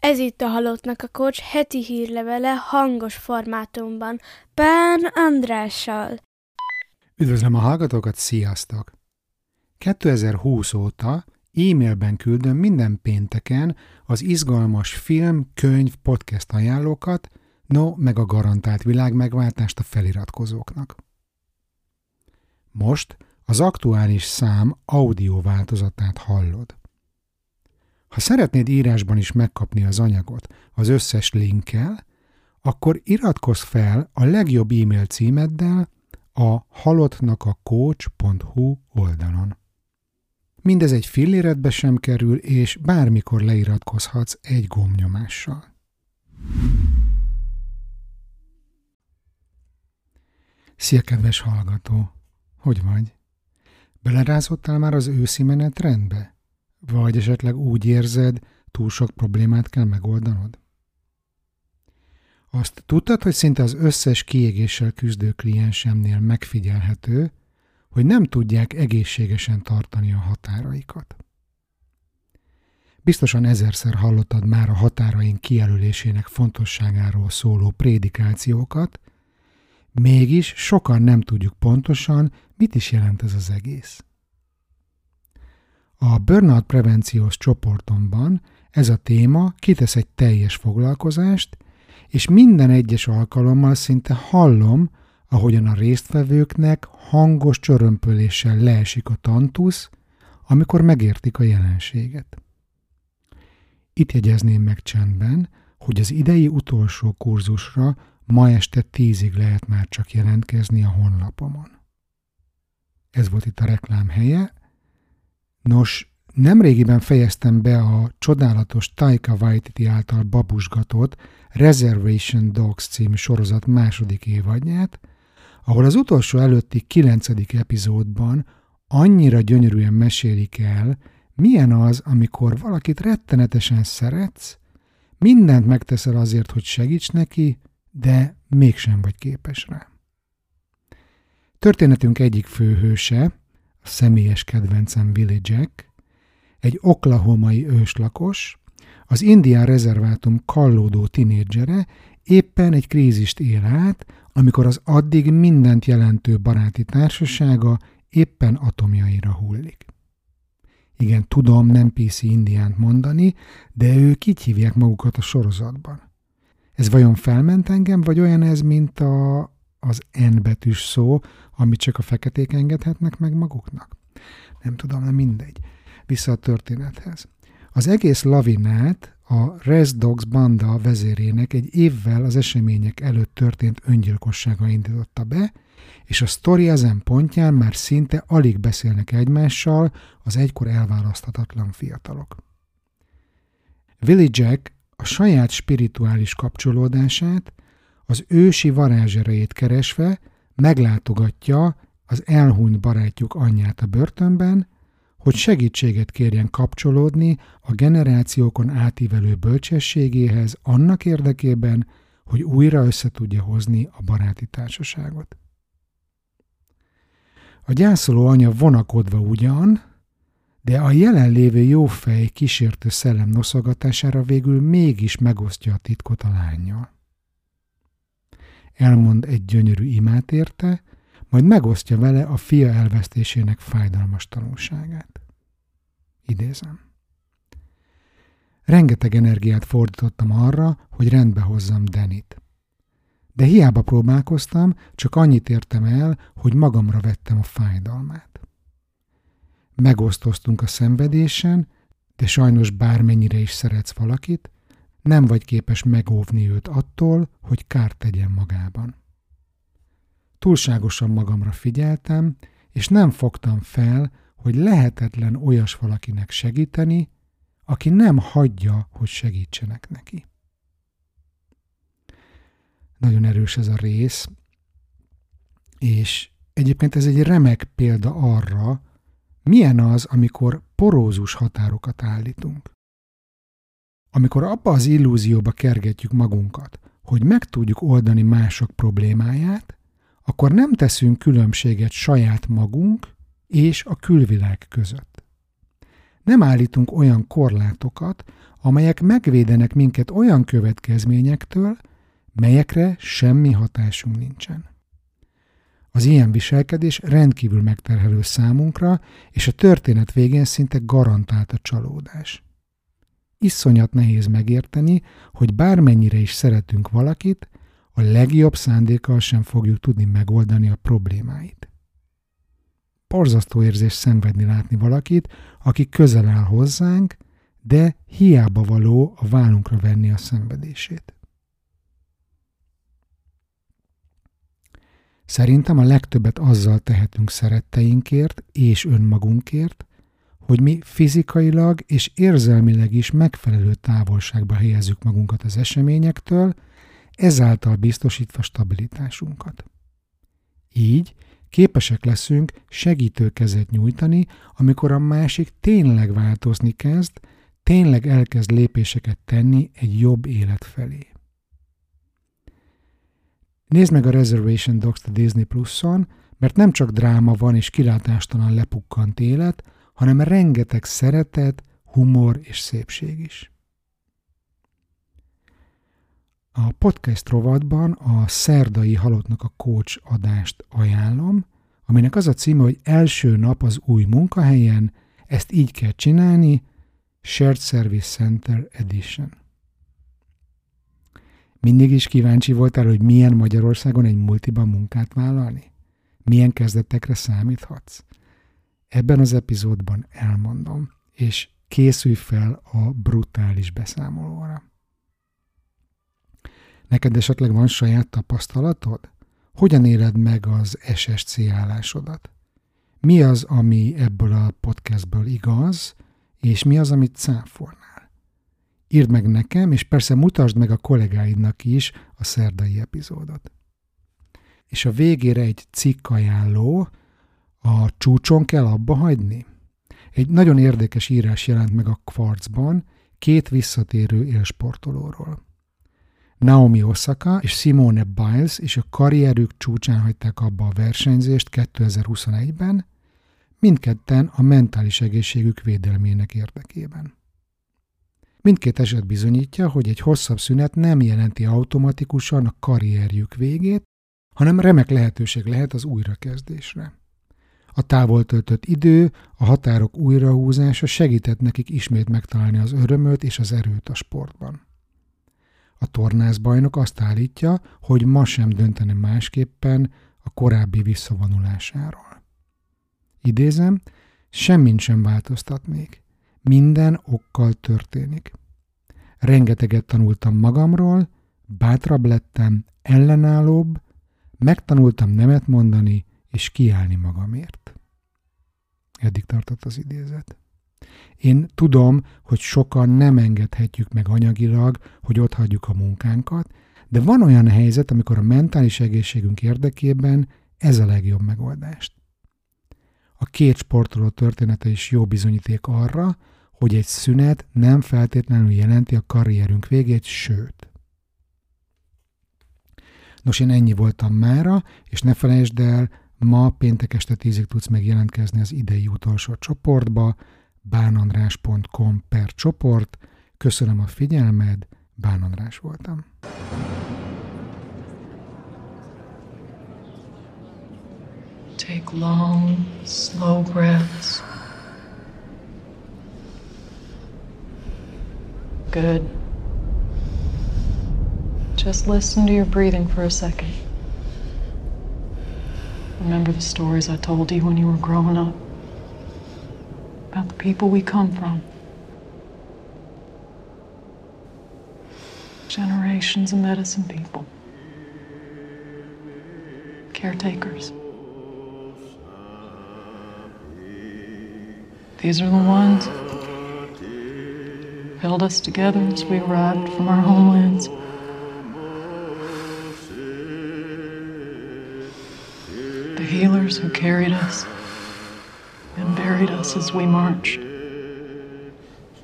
Ez itt a Halottnak a Kocs heti hírlevele hangos formátumban, Pán Andrással. Üdvözlöm a hallgatókat, sziasztok! 2020 óta e-mailben küldöm minden pénteken az izgalmas film, könyv, podcast ajánlókat, no, meg a garantált világmegváltást a feliratkozóknak. Most az aktuális szám audio változatát hallod. Ha szeretnéd írásban is megkapni az anyagot az összes linkkel, akkor iratkozz fel a legjobb e-mail címeddel a halottnakacoach.hu oldalon. Mindez egy filléretbe sem kerül, és bármikor leiratkozhatsz egy gombnyomással. Szia, kedves hallgató! Hogy vagy? Belerázottál már az őszi menetrendbe? Vagy esetleg úgy érzed, túl sok problémát kell megoldanod? Azt tudtad, hogy szinte az összes kiégéssel küzdő kliensemnél megfigyelhető, hogy nem tudják egészségesen tartani a határaikat. Biztosan ezerszer hallottad már a határaink kijelölésének fontosságáról szóló prédikációkat, mégis sokan nem tudjuk pontosan, mit is jelent ez az egész. A burnout prevenciós csoportomban ez a téma kitesz egy teljes foglalkozást, és minden egyes alkalommal szinte hallom, ahogyan a résztvevőknek hangos csörömpöléssel leesik a tantusz, amikor megértik a jelenséget. Itt jegyezném meg csendben, hogy az idei utolsó kurzusra ma este tízig lehet már csak jelentkezni a honlapomon. Ez volt itt a reklám helye, Nos, nemrégiben fejeztem be a csodálatos Taika Waititi által babusgatott Reservation Dogs című sorozat második évadját, ahol az utolsó előtti kilencedik epizódban annyira gyönyörűen mesélik el, milyen az, amikor valakit rettenetesen szeretsz, mindent megteszel azért, hogy segíts neki, de mégsem vagy képes rá. Történetünk egyik főhőse, a személyes kedvencem Willie Jack, egy oklahomai őslakos, az indián rezervátum kallódó tinédzsere éppen egy krízist él át, amikor az addig mindent jelentő baráti társasága éppen atomjaira hullik. Igen, tudom, nem PC indiánt mondani, de ők így hívják magukat a sorozatban. Ez vajon felment engem, vagy olyan ez, mint a, az N betűs szó, amit csak a feketék engedhetnek meg maguknak? Nem tudom, nem mindegy. Vissza a történethez. Az egész lavinát a Res Dogs banda vezérének egy évvel az események előtt történt öngyilkossága indította be, és a sztori ezen pontján már szinte alig beszélnek egymással az egykor elválaszthatatlan fiatalok. Willie Jack a saját spirituális kapcsolódását, az ősi varázserejét keresve meglátogatja az elhunyt barátjuk anyját a börtönben, hogy segítséget kérjen kapcsolódni a generációkon átívelő bölcsességéhez annak érdekében, hogy újra össze tudja hozni a baráti társaságot. A gyászoló anya vonakodva ugyan, de a jelenlévő jófej kísértő szellem noszogatására végül mégis megosztja a titkot a lányjal. Elmond egy gyönyörű imát érte, majd megosztja vele a fia elvesztésének fájdalmas tanulságát. Idézem. Rengeteg energiát fordítottam arra, hogy rendbe hozzam Denit. De hiába próbálkoztam, csak annyit értem el, hogy magamra vettem a fájdalmát. Megosztoztunk a szenvedésen, de sajnos bármennyire is szeretsz valakit, nem vagy képes megóvni őt attól, hogy kárt tegyen magában. Túlságosan magamra figyeltem, és nem fogtam fel, hogy lehetetlen olyas valakinek segíteni, aki nem hagyja, hogy segítsenek neki. Nagyon erős ez a rész, és egyébként ez egy remek példa arra, milyen az, amikor porózus határokat állítunk. Amikor abba az illúzióba kergetjük magunkat, hogy meg tudjuk oldani mások problémáját, akkor nem teszünk különbséget saját magunk és a külvilág között. nem állítunk olyan korlátokat, amelyek megvédenek minket olyan következményektől, melyekre semmi hatásunk nincsen. Az ilyen viselkedés rendkívül megterhelő számunkra, és a történet végén szinte garantált a csalódás. Iszonyat nehéz megérteni, hogy bármennyire is szeretünk valakit, a legjobb szándékkal sem fogjuk tudni megoldani a problémáit. Porzasztó érzés szenvedni látni valakit, aki közel áll hozzánk, de hiába való a vállunkra venni a szenvedését. Szerintem a legtöbbet azzal tehetünk szeretteinkért és önmagunkért, hogy mi fizikailag és érzelmileg is megfelelő távolságba helyezzük magunkat az eseményektől, ezáltal biztosítva stabilitásunkat. Így képesek leszünk segítőkezet nyújtani, amikor a másik tényleg változni kezd, tényleg elkezd lépéseket tenni egy jobb élet felé. Nézd meg a Reservation Dogs a Disney Plus-on, mert nem csak dráma van és kilátástalan lepukkant élet, hanem rengeteg szeretet, humor és szépség is. A podcast rovatban a szerdai halottnak a coach adást ajánlom, aminek az a címe, hogy első nap az új munkahelyen, ezt így kell csinálni, Shared Service Center Edition. Mindig is kíváncsi voltál, hogy milyen Magyarországon egy multiban munkát vállalni? Milyen kezdetekre számíthatsz? Ebben az epizódban elmondom, és készülj fel a brutális beszámolóra. Neked esetleg van saját tapasztalatod? Hogyan éled meg az SSC állásodat? Mi az, ami ebből a podcastből igaz, és mi az, amit cáfolnál? Írd meg nekem, és persze mutasd meg a kollégáidnak is a szerdai epizódot. És a végére egy cikk ajánló, csúcson kell abba hagyni? Egy nagyon érdekes írás jelent meg a Quartzban két visszatérő élsportolóról. Naomi Osaka és Simone Biles és a karrierük csúcsán hagyták abba a versenyzést 2021-ben, mindketten a mentális egészségük védelmének érdekében. Mindkét eset bizonyítja, hogy egy hosszabb szünet nem jelenti automatikusan a karrierjük végét, hanem remek lehetőség lehet az újrakezdésre. A távol töltött idő, a határok újrahúzása segített nekik ismét megtalálni az örömöt és az erőt a sportban. A tornászbajnok azt állítja, hogy ma sem döntene másképpen a korábbi visszavonulásáról. Idézem, semmint sem változtatnék. Minden okkal történik. Rengeteget tanultam magamról, bátrabb lettem, ellenállóbb, megtanultam nemet mondani és kiállni magamért. Eddig tartott az idézet. Én tudom, hogy sokan nem engedhetjük meg anyagilag, hogy ott hagyjuk a munkánkat, de van olyan helyzet, amikor a mentális egészségünk érdekében ez a legjobb megoldást. A két sportoló története is jó bizonyíték arra, hogy egy szünet nem feltétlenül jelenti a karrierünk végét, sőt. Nos, én ennyi voltam mára, és ne felejtsd el, ma péntek este tízig tudsz megjelentkezni az idei utolsó csoportba, bánandrás.com per csoport. Köszönöm a figyelmed, Bán András voltam. Take long, slow breaths. Good. Just listen to your breathing for a second. Remember the stories I told you when you were growing up? about the people we come from. Generations of medicine people, caretakers. These are the ones who held us together as we arrived from our homelands. The healers who carried us and buried us as we marched.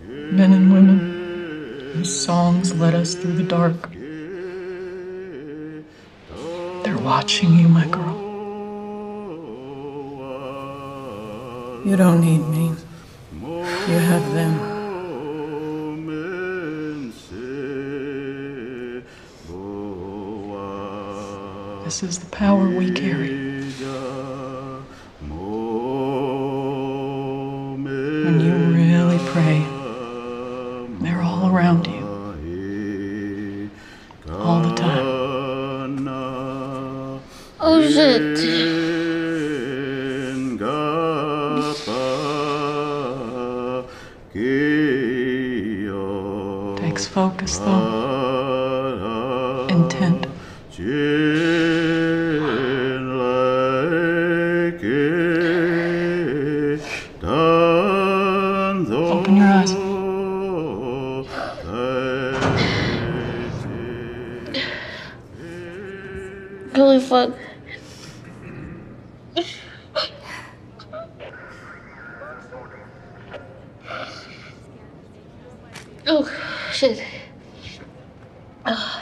Men and women whose songs led us through the dark. They're watching you, my girl. You don't need me. You have them. This is the power we carry. Focus though. Intent. Open your eyes. Holy fuck. Oh shit.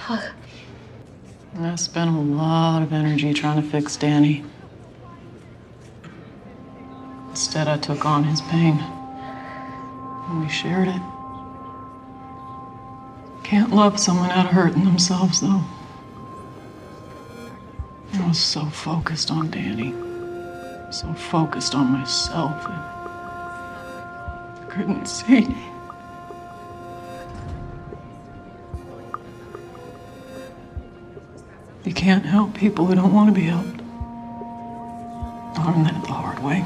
I spent a lot of energy trying to fix Danny. Instead, I took on his pain. And we shared it. Can't love someone out of hurting themselves, though. I was so focused on Danny, so focused on myself, and I couldn't see. You can't help people who don't want to be helped. I learned that the hard way.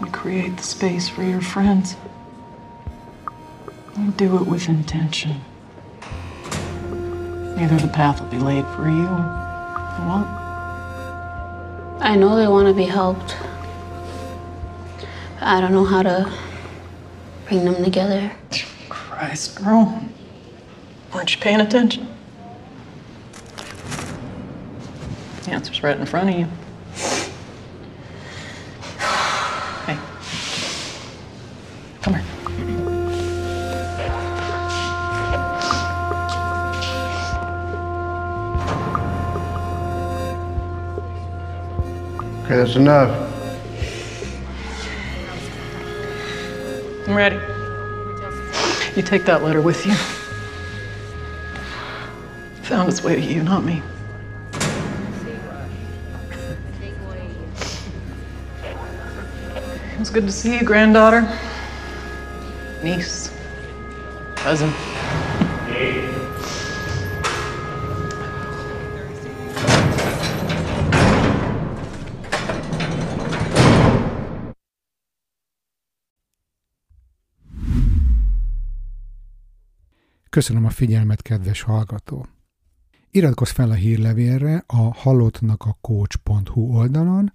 You create the space for your friends. You do it with intention. Either the path will be laid for you or it won't. I know they want to be helped. I don't know how to bring them together. Christ, girl. Weren't you paying attention? The answer's right in front of you. Hey. Come here. Okay, that's enough. I'm ready. You take that letter with you. Found its way to you, not me. It was good to see you, granddaughter. Niece. Cousin. Köszönöm a figyelmet, kedves hallgató! Iratkozz fel a hírlevélre a hallottnak a coach.hu oldalon,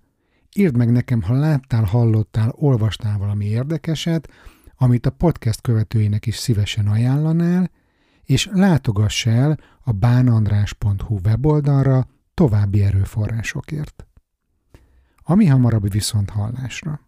írd meg nekem, ha láttál, hallottál, olvastál valami érdekeset, amit a podcast követőinek is szívesen ajánlanál, és látogass el a bánandrás.hu weboldalra további erőforrásokért. Ami hamarabb viszont hallásra.